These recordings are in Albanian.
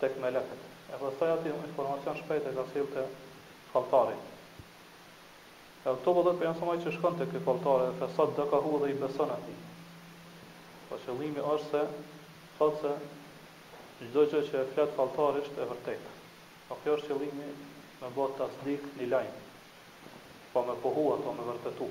tek melekët e pastaj ati informacion shpejt e ka sjellë te falltari e këtu vëllezër për ja si me ai që shkon te ky falltari edhe e veton dikah dhe i beson atij po qëllimi është se thotë se çdo gjë që e flet falltari është e vërtetë po kjo është qëllimi me bo tasdik një lajm po me pohu atë me vërtetu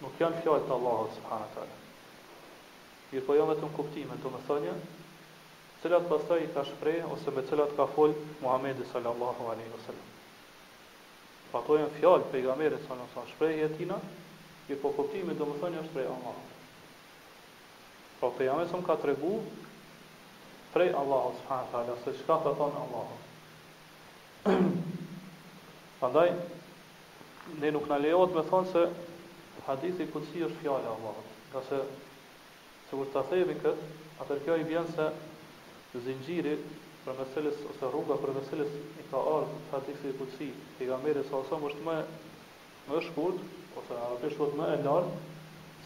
Nuk janë fjalë të Allahut subhane wa ta'ala, mirëpo janë vetëm kuptime, domethënie, të cilat pastaj i ka shprehë ose me të cilat ka fol Muhamedi sallallahu alejhi wa sallam. Pra ato janë fjalë të Pejgamberit sallallahu alejhi wa sallam, shprehje të tina, mirëpo kuptimi, domethënie, është prej Allahut. Pra Pejgamberi sallallahu alejhi wa sallam ka tregu prej Allahut subhane wa ta'ala se çka ka thënë Allahu. Prandaj Ne nuk na lejohet me thënë se Hadithi Kudsi është Fjalë e Allahut, ngase sikur ta themi këtë, atëherë kjo i bjen se zinxhiri përmes së cilës ose rruga përmes së cilës i ka ardhur Hadithi Kudsi Pejgamberit sallallahu alajhi wasallam është më e më e shkurtë, ose në arabisht thuhet më e lartë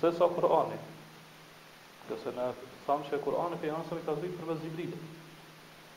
se sa Kur'ani. Ngase ne thamë që Kur'ani pejgamberit sallallahu alajhi wasallam i ka zbritur përmes Xhibrilit.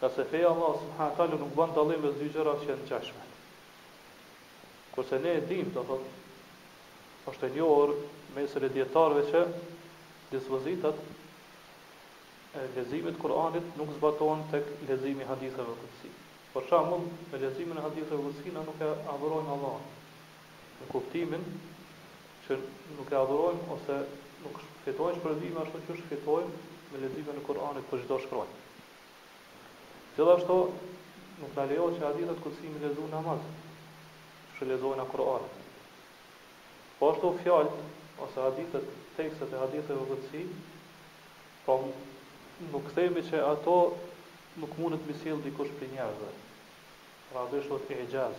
Ngase feja e Allahut subhanahu wa taala nuk bën dallim mes dy gjërave që janë të ngjashme. Kurse ne e dimë, do thotë, është e njohur mes radhëve të dijetarëve që dispozitat e leximit të Kuranit nuk zbatohen tek leximi i haditheve kutsi. Për shembull, me leximin e haditheve kutsi na nuk e adhurojmë Allahun, në kuptimin që nuk e adhurojmë ose nuk fitojmë shpërblim ashtu qysh fitojmë me leximin e Kur'anit për çdo shkronjë. Gjithashtu nuk na lejohet që hadithet kutsi me i lexu në namaz, qysh e lexojna Kur'anin. Po ashtu fjalët ose hadithet, tekstet e haditheve kutsi, pra nuk themi që ato nuk mundet me i sjell dikush prej njerëzve. Arabisht thotë ixhaz.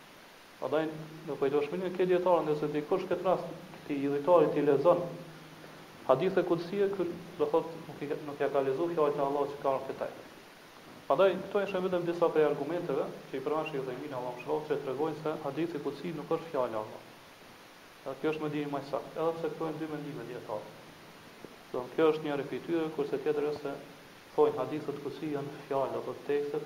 Prandaj me pajtueshmëri të dijetarëve nëse dikush në këtë rast këtij idhujtarit i lexon hadithe kudsie ky do thot nuk i nuk ia ka lexuar fjalët e Allahut që ka ardhur në këtë ajet. Prandaj këto ishin vetëm disa prej argumenteve që i përmend Shejh Uthejmini Allahu e mëshiroftë që tregojnë se hadithi kudsi nuk është fjalë e Allahut. Edhe kjo është mendimi më i saktë, edhe pse këtu janë dy mendime të dijetarëve. Do të thotë kjo është njëri prej tyre, kurse tjetri është se thonë hadithet kudsi janë fjalë, do të thotë tekstet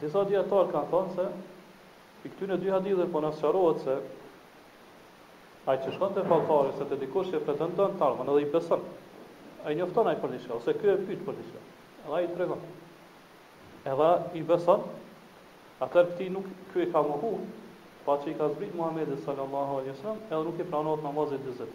Disa dijetarë kanë thënë se prej këtyre dy haditheve po na sqarohet se ai që shkon te falltari ose te dikush që pretendon të ardhmën edhe i beson. A e njofton ai për diçka ose ky e pyet për diçka. Edhe ai tregon. Edhe i beson. Atëherë këtij nuk ky e ka mohu atë që i ka zbrit Muhamedi sallallahu alaihi wasallam, edhe nuk i pranohet namazi 40.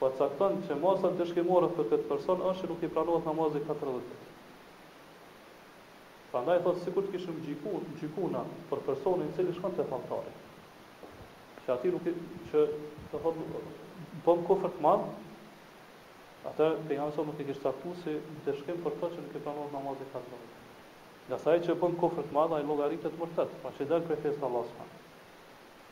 Po cakton që masa ndëshkimore për këtë person është që nuk i pranohet namazi katërdhjetë. Prandaj thotë sikur të kishim gjyku, gjyku na për personin i cili shkon te falltari. Që atij nuk i që do thotë bën kufër të madh, atëherë pejgamberi s.a. nuk e kish caktuar si ndëshkim për këtë që nuk i pranohet namazi katërdhjetë. Ngase ai që bën kufër të madh ai llogaritet murtad, pra që del prej fesë të Allahut subhanehu.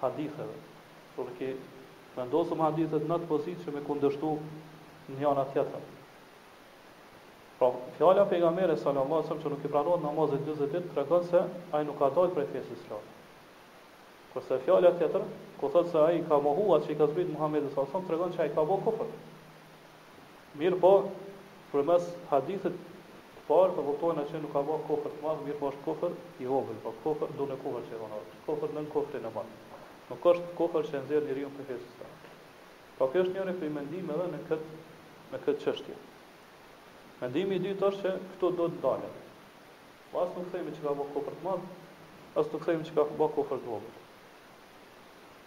haditheve. Por ke me i vendos hadithet në atë pozitë që me kundërshtu njëra tjetrën. Pra, fjala e pejgamberit sallallahu alajhi wasallam që nuk i pranohet namazi 40 ditë tregon se ai nuk ka dalë prej fesë islame. Kurse fjala tjetër, ku thotë se ai ka mohuar çka i ka zbrit Muhamedit sallallahu alajhi wasallam, tregon se ai ka bërë kufër. Mirëpo, përmes hadithit të parë të kuptojmë që nuk ka ba kufër të madh, mirëpo është kufër i vogël, po kufër dune kufër që e thonë arabët, kufër nën kufrin e madh. Nuk është kufër që e nxjerr njeriun prej fesë islame. Pra ky është njëri prej mendimeve në këtë në këtë çështje. Mendimi i dytë është që këtu duhet ndalemi. Po as nuk themi që ka ba kufër të madh, as nuk themi që ka ba kufër të vogël.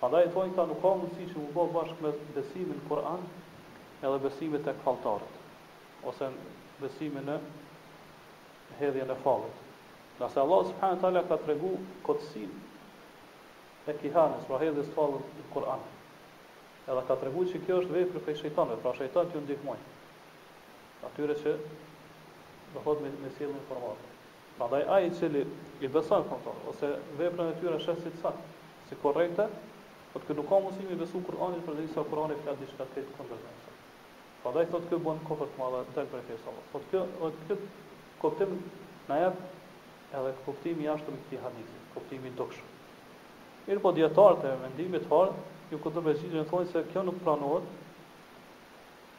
Prandaj thonë ata nuk ka mundësi që m'u bo bashkë besimi në Kur'an edhe besimi tek falltarët, ose besimi në hedhjen e fallit. Ngase Allahu subhanehu wa taala ka tregu kotësinë e kihanes, pra hedhjes të fallit në Kur'an. Edhe ka tregu që kjo është vepër prej shejtanëve, pra shejtanët ju ndihmojnë atyre që do thotë me, me sjellë informata. Prandaj ai i cili i beson këto, ose veprën e tyre e sheh si të saktë, si korrekte, thotë ky nuk ka mundësi me i besu Kur'anit përderisa Kur'ani flet diçka krejt kundër kësaj. Prandaj thotë ky bën kufër të madh dhe del prej fesë së Allahut. Thotë kjo, thotë ky kuptim na jep edhe kuptimi i jashtëm i këtij hadithi, kuptimi i dukshëm. Mirëpo dijetarët e mendimit të parë, ju kundërpërgjigjen thonë se kjo nuk pranohet,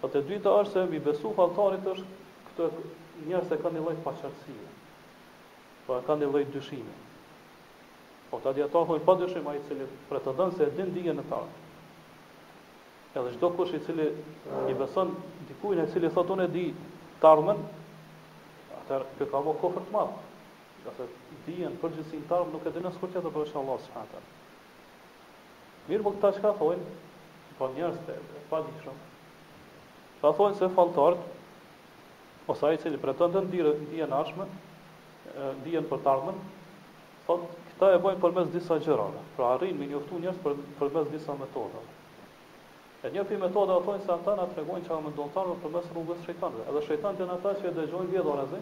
Po e dyta është se me i besu falltarit është këto njerëz e kanë një lloj paqartësie. Po e kanë një lloj dyshimi. Po thotë dijetari pa dyshim ai i cili pretendon se e din dijen e tij. Edhe çdo kush i cili i beson dikujt i cili thotë unë e di të ardhmen, atëherë ky ka bë kufër të madh. Ngase dijen përgjithësinë të ardhmen nuk e dinë askush tjetër përveç Allahut subhanahu Mirëpo këta çka thonë, pra njerëz të padijshëm. Këta thonë se falltarët ose ai i cili pretendon dije dijen e ardhme, dijen për të ardhmen, thotë këta e bëjnë përmes disa gjërave. Pra arrin me njoftu njerëz për përmes disa metodave. E një prej metodave thonë se ata na tregojnë çka me ndodh në të ardhmen përmes rrugës së shejtanëve. Edhe shejtanët janë ata që e dëgjojnë vjedhurazi,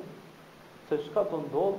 se çka do ndodh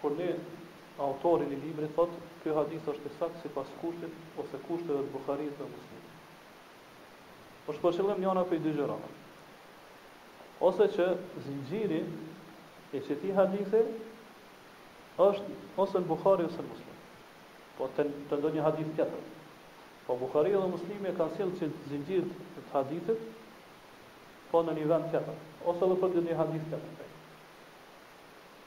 Kur ne, autori i librit thotë, Ky hadith është i saktë sipas kushtit ose kushteve të Buhariut dhe Muslimit. Është për qëllim njëra prej dy gjërave. Ose që zinxhiri i këtij hadithi është ose në Buhari ose në Muslim. Po te, te ndonjë hadith tjetër. Po Buhariu dhe Muslimi e kanë sjellë qat zinxhir të hadithit po në një vend tjetër, ose edhe për një hadith tjetër.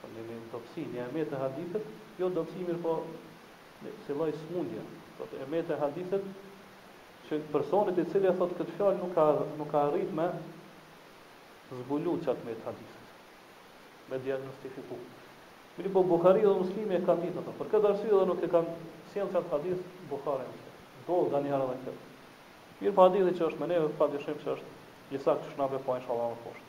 Po një me dobësi, një illet të hadithit, jo dobësi mirëpo si lloj sëmundje. Thotë illet e hadithit që personit i cili e thotë këtë fjalë nuk ka nuk ka arrit me zbulu qat illet të hadithit. Me diagnostifiku. Mirëpo Buhariu dhe Muslimi e kanë ditë ato. Për këtë arsye edhe nuk e kanë sjell qat hadith Buhari Muslim. Domethënë edhe këtë. Mirëpo hadithi që është me neve, pa dyshim që është i saktë, që e shohim po inshallah më poshtë.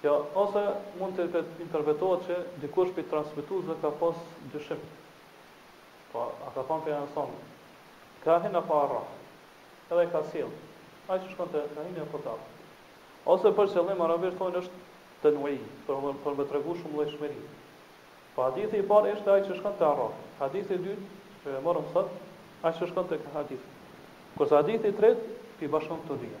Ja, ose mund të interpretohet që dikush prej transmetuesve ka pas dyshim. Po, a ka thënë pejgamberi a kahin apo arraf? Edhe ka sjell. Ai që shkon te kahini apo ta. Ose për qëllim arabisht thonë është tenuij, për për me tregu shumëllojshmëri. Po hadithi i parë ishte ai që shkon te arraf. Hadithi i dytë që e morëm sot, ai që shkon te kahin. Kurse hadithi i tretë, po i bashkon këto dyja.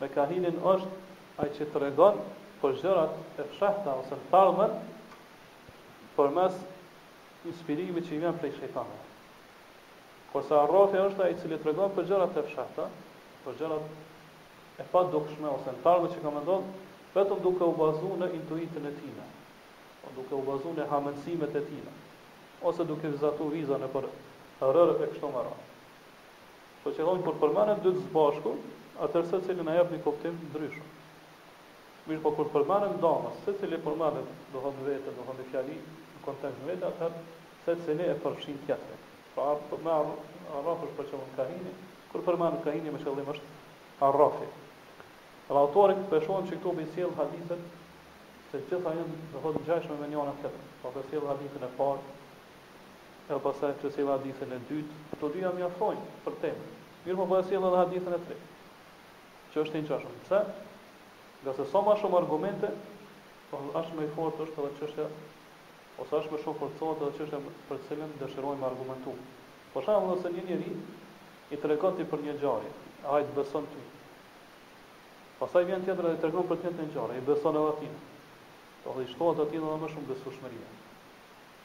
Me kahinin është ai që tregon për gjërat e fshehta ose në të ardhmen përmes inspirimit që i vjen prej shejtanëve. Kurse arrafi është ai i cili tregon për gjërat e fshehta, për gjërat e padukshme ose në të ardhmen që ka me ndodh, vetëm duke u bazuar në intuitën e tij, o duke u bazuar në hamendësimet e tij, ose duke vizatuar viza nëpër rërë e kështu me radhë. Kështu që thonë kur përmenden dytë së bashku, atëherë secili na jep një kuptim ndryshe. Mirëpo kur përmenden ndamas, secili përmendet, do thotë vete, do thotë në fjali, në kontekst vete, atëherë secili e përfshin tjetrin. Pra me arraf është për qëllim kahini, kur përmendet kahini me qëllim është arrafi. Dhe autori po e shohim që këtu po i sjell hadithet se gjitha janë, do thotë ngjashme me njëra tjetrën. Po po sjell hadithin e parë, Edhe pastaj po e sjell hadithin e dytë. Këto dyja mjaftojnë për temën. Mirëpo po e sjell edhe hadithin e tretë, që është i ngjashëm. Pse? Ngase sa më shumë argumente, domethënë aq më i fortë është edhe çështja ose aq më shumë forcohet edhe çështja për të cilën dëshirojmë me argumentu. Për shembull, nëse një njeri i tregon ti për një ngjarje, e ai të beson ty. Pastaj vjen tjetër dhe i tregon për të njëjtën ngjarje, i beson edhe atij. Do t'i shtohet atij edhe më shumë besueshmëria.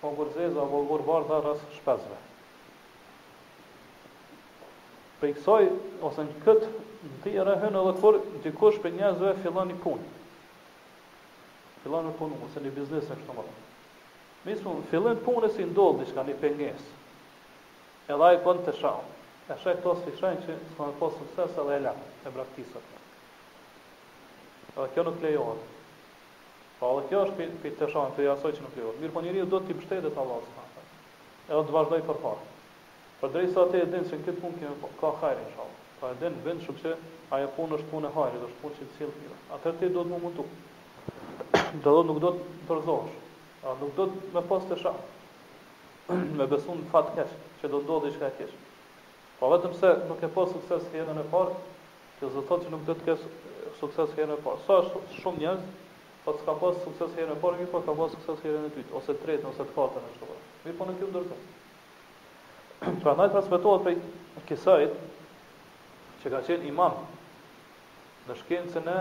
O gurë zeza apo o gurë bardhë a rreth shpezëve. Prej kësaj ose në këtë në tijera hyn edhe kur dikush prej njerëzve fillon një punë. Fillon me punu ose një biznes e kështu më radhë. Nëse fillon punën i ndodh diçka një pengesë. Edhe ai bën teshaum. E sheh këtë si shenjë që s'ka me pas sukses edhe e la, e braktis atë. Edhe kjo nuk lejohet. Pra dhe kjo është pi pi teshaumit pi asaj që nuk lejohet. Mirëpo njeriu duhet t'i mbështetet Allahut subhanahu teala. Edhe duhet të vazhdojë përpara. Përderisa ti e din se këtë punë që ke me ba, ka hajër inshallah. Pra e din, bën vështrim që ajo punë është punë e hajrit, është punë që të sjell të mira. Atëherë ti duhet mu mundu. Do të thotë nuk duhet të dorëzohesh. Pra nuk duhet me pas teshaum, me besu në fat keq, që do ndodhë diçka e keqe. Po vetëm se nuk ke pas sukses herën e parë, Kjo s'do të thotë që nuk do të kesh sukses herën e dytë. Sa shumë njerëz që s'ka pas sukses herën e parë, mirëpo ka pas sukses herën e dytë, ose të tretën, ose të katërtën e kështu me radhë. Mirëpo nuk u dorëzon. Prandaj transmitohet prej Kisait, që ka qenë imam në shkencën e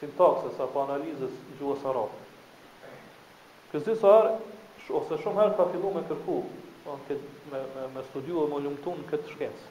sintaksës apo analizës së gjuhës arabe. Ky disa herë, ose shumë herë ka fillu me kërku, me, me, me studiu e me hulumtu në këtë shkencë.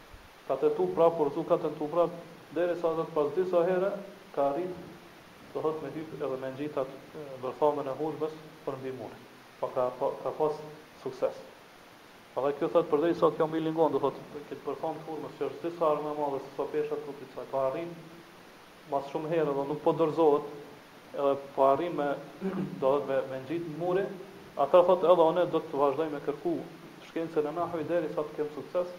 Ka tentu prap por s'u ka tentu prap derisa thot pas disa herë ka arrit do thot me hyp edhe me ngjit atë bërthamën e hurmës përmbi mur pa ka pa ka pas sukses edhe ky thot përderisa kjo milingonë do thot këtë bërthamë të hurmës që është disa herë më e madhe se sa pesha e trupit saj ka arrit mas shumë herë dhe nuk po dorëzohet edhe po arrin me do thot me me ngjit në mur atë thot edhe unë do të vazhdoj me kërku shkencën e nahwit derisa të kem sukses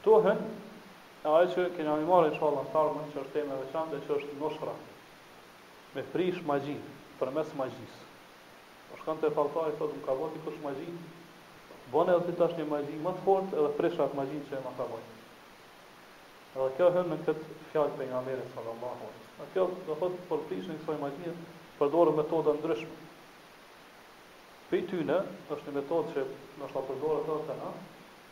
Ftohen. E ajo që kena me marrë inshallah në të ardhmen që është temë e veçantë e që është nushra. Me prish magji, përmes magjisë. Po shkon te faltari thotë më ka bë dikush magji. Bën edhe ti tash një magji më të fortë edhe prish atë magjinë që më ka bë. Edhe kjo hyn në këtë fjalë të pejgamberit sallallahu alaihi wasallam. E kjo do thotë për prishjen e kësaj magjie përdoren metoda të ndryshme. Prej tyne është një metodë që ndoshta përdoret edhe te na,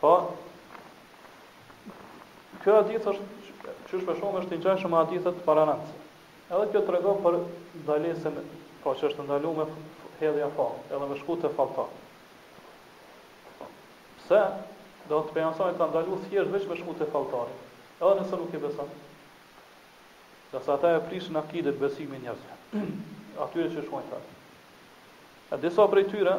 Po, ky hadith është, qysh po shohim, është i ngjashëm me hadithet paraprake. Edhe kjo tregon për ndalesën, po që është ndalu me hedh fall, edhe me shku te falltari. Pse, do thotë Pejgamberi alejhi selam ka ndalu thjesht veç me shku te faltari, edhe nëse nuk i besan. Dhe sa ta e prishë akiden besimin e njerëzve, atyre që shkojnë te ta. E disa prej tyre,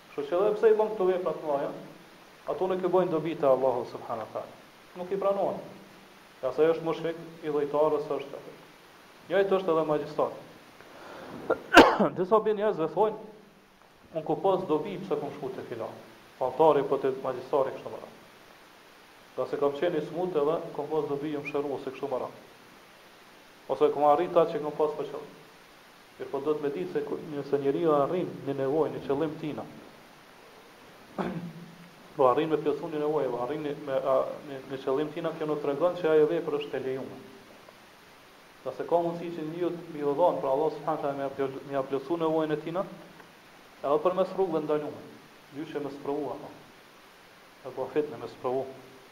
Kështu që edhe pse i bën këto vepra të mëdha, ato nuk i bëjnë dobi te Allahu subhanahu wa taala. Nuk i pranohen. Ngase është mushrik, idhujtar është. Njëjtë është edhe magjistari. Disa prej njerëzve thonë, unë kum pas dobi pse kum shku te filan falltari apo te magjistari e kështu më radh. Ngase kam qenë i smut edhe kam pas dobi jam shëruar e kështu me radhë. Ose kam arrit atë që kam pas për qëllim. Mirëpo duhet me ditë se nëse njeriu arrin një nevojë, një qëllim tina, po arrin me plotësu një nevojë, apo arrin një, me, a, një, një qëllim tina, kjo nuk tregon që ajo vepër është e lejuar. Ngase ka mundësi që njeriut t'i mundëson pra Allahu subhanahu taala me ja plotësu nevojën e tina, edhe përmes rrugëve të ndalume, që me sprovu apo. Apo fitnë me sprovu.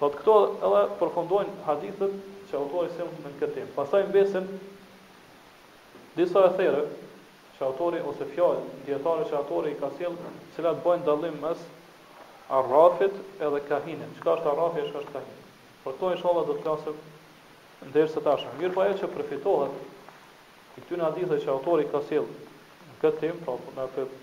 Thotë këto edhe përfundojnë hadithet që autori sjell në këtë temë. Pastaj mbesin disa ethere që autori ose fjalë dijetarëve që autori i ka sjell, të cilat bëjnë dallim mes arrafit edhe kahinit. Çka është arrafi e çka është kahin? Për këto inshallah do të flasim në dersin e ardhshëm. Mirëpo ajo që përfitohet prej këtyre haditheve që autori ka sjell në këtë temë, pra në këtë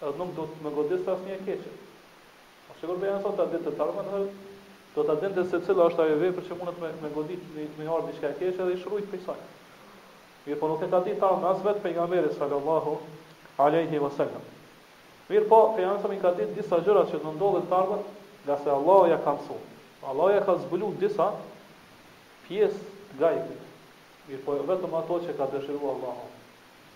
Edhe nuk do të më godiste asnjë e keqe. Po sikur pejgamberi s.a.v.s. ta dinte të ardhmen edhe do ta dinte se cila është ajo vepër që mundet me me godit me me ardh diçka e keqe dhe ish rujt prej saj. Mirëpo nuk e ka ditë të ardhmen as vetë pejgamberi sallallahu alejhi wa sallam. Mirëpo pejgamberi sa i ka ditë disa gjëra që do të ndodhin në të ardhmen, ngase Allahu ja ka mësu. Allahu ja ka zbulu disa pjesë të gajbit. Mirëpo vetëm ato që ka dëshiruar Allahu.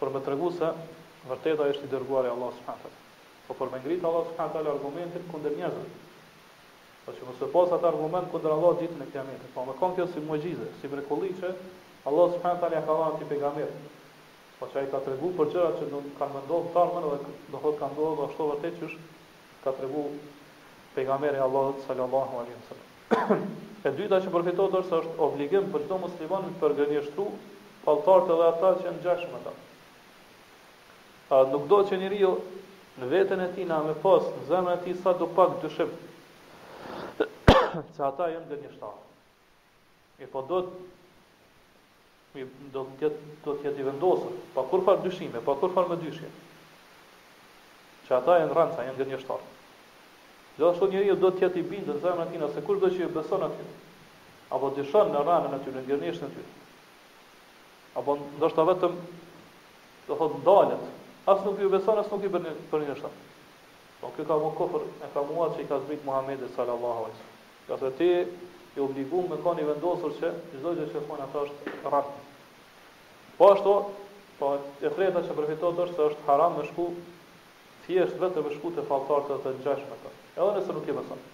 Për me tregu se vërtet ai është i Dërguari i Allahut subhanahu wa taala. Po për me ngrit Allahu subhanahu wa taala argumentin kundër njerëzve. Po që mos me pas ata argument kundër Allahut ditën e Kiametit. Po me kon kjo si mugjizë, si mrekulli që Allahu subhanahu wa taala ja ka dhënë atij pejgamberit. Po që ai ka tregu për gjëra që kanë me ndodhë në të ardhmen dhe do thotë kanë ndodhur ashtu vërtet qysh ka tregu Pejgamberi i Allahut sallallahu alejhi ve sellem. E dyta që përfitohet është se është obligim për çdo musliman t'i përgënjeshtron falltarët edhe ata që janë ngjashëm me ta. Nuk dohet që njeriu në veten e tina me pas në zemrën e tij sado pak dyshim se ata janë gënjeshtarë. Mirëpo do të do të jetë do të jetë i vendosur, pa kurrfarë dyshime, pa kurrfarë mëdyshje. Që ata janë rrenca, janë gënjeshtar. Gjithashtu njeriu do të jetë i bindur në zemrën e tij se kushdo që i beson atyne, apo dyshon në rrënën e tyre, në gënjeshtrën e tyre. Apo ndoshta vetëm do thotë ndalet, as nuk ju beson, as nuk i bën për gënjeshtarë. Po ky ka bërë kufër, e ka mohu atë që i ka zbrit Muhamedit sallallahu alaihi wasallam. Ngase ti je i obliguar me qenë i vendosur që çdo gjë që thonë ata është rrenë. Po ashtu, po e treta që përfitohet është se është haram me shku thjesht vetëm me shku te falltarët dhe të ngjashmit me ta. Edhe nëse nuk i beson.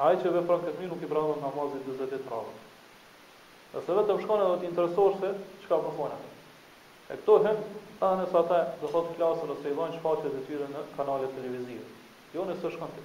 Ai që vepron këtë mënyrë nuk i pranohet namazi 40 ditë radhazi. Nëse vetëm shkon edhe të interesohesh se çka po thonë ata. E këtu hyn edhe nëse ata do thotë flasin ose i japin shfaqjet e tyre në kanale televizive. Jo nëse shkon ti.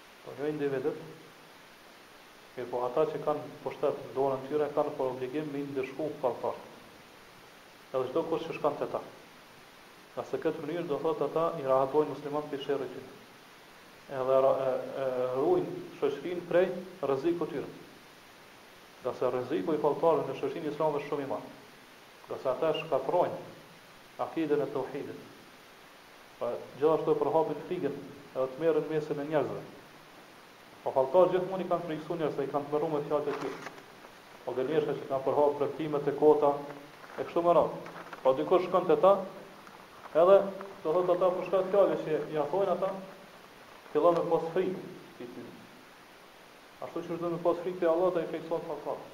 Po jo individët, mirëpo ata që kanë pushtet në dorën e tyre kanë për obligim me i ndëshku falltarët, edhe çdo kush që shkon te ta. Ngase në këtë mënyrë do thotë ata i rahatojnë muslimanët prej sherrit të tyre, edhe e ruajnë shoqërinë prej rrezikut të tyre. Ngase rreziku i falltarëve në shoqërinë islame është shumë i madh, ngase ata e shkatërrojnë akiden e teuhidit, Pra, gjithashtu e përhapin frigën edhe tmerrin në mesin e njerëzve. Pra falltarët gjithmonë i kanë frikësu njerëzit e i kanë tmerru me fjalët e tyre. O gënjeshtra që kanë përhap premtime të kota e kështu me radhë. Pra dikush shkon te ta edhe do thotë ata për shkak fjalëve që ia thonë ata fillon me pas frikë prej tyre. Ashtu qysh duhet me pas frikë prej Allahut ai frikësohet prej falltarit.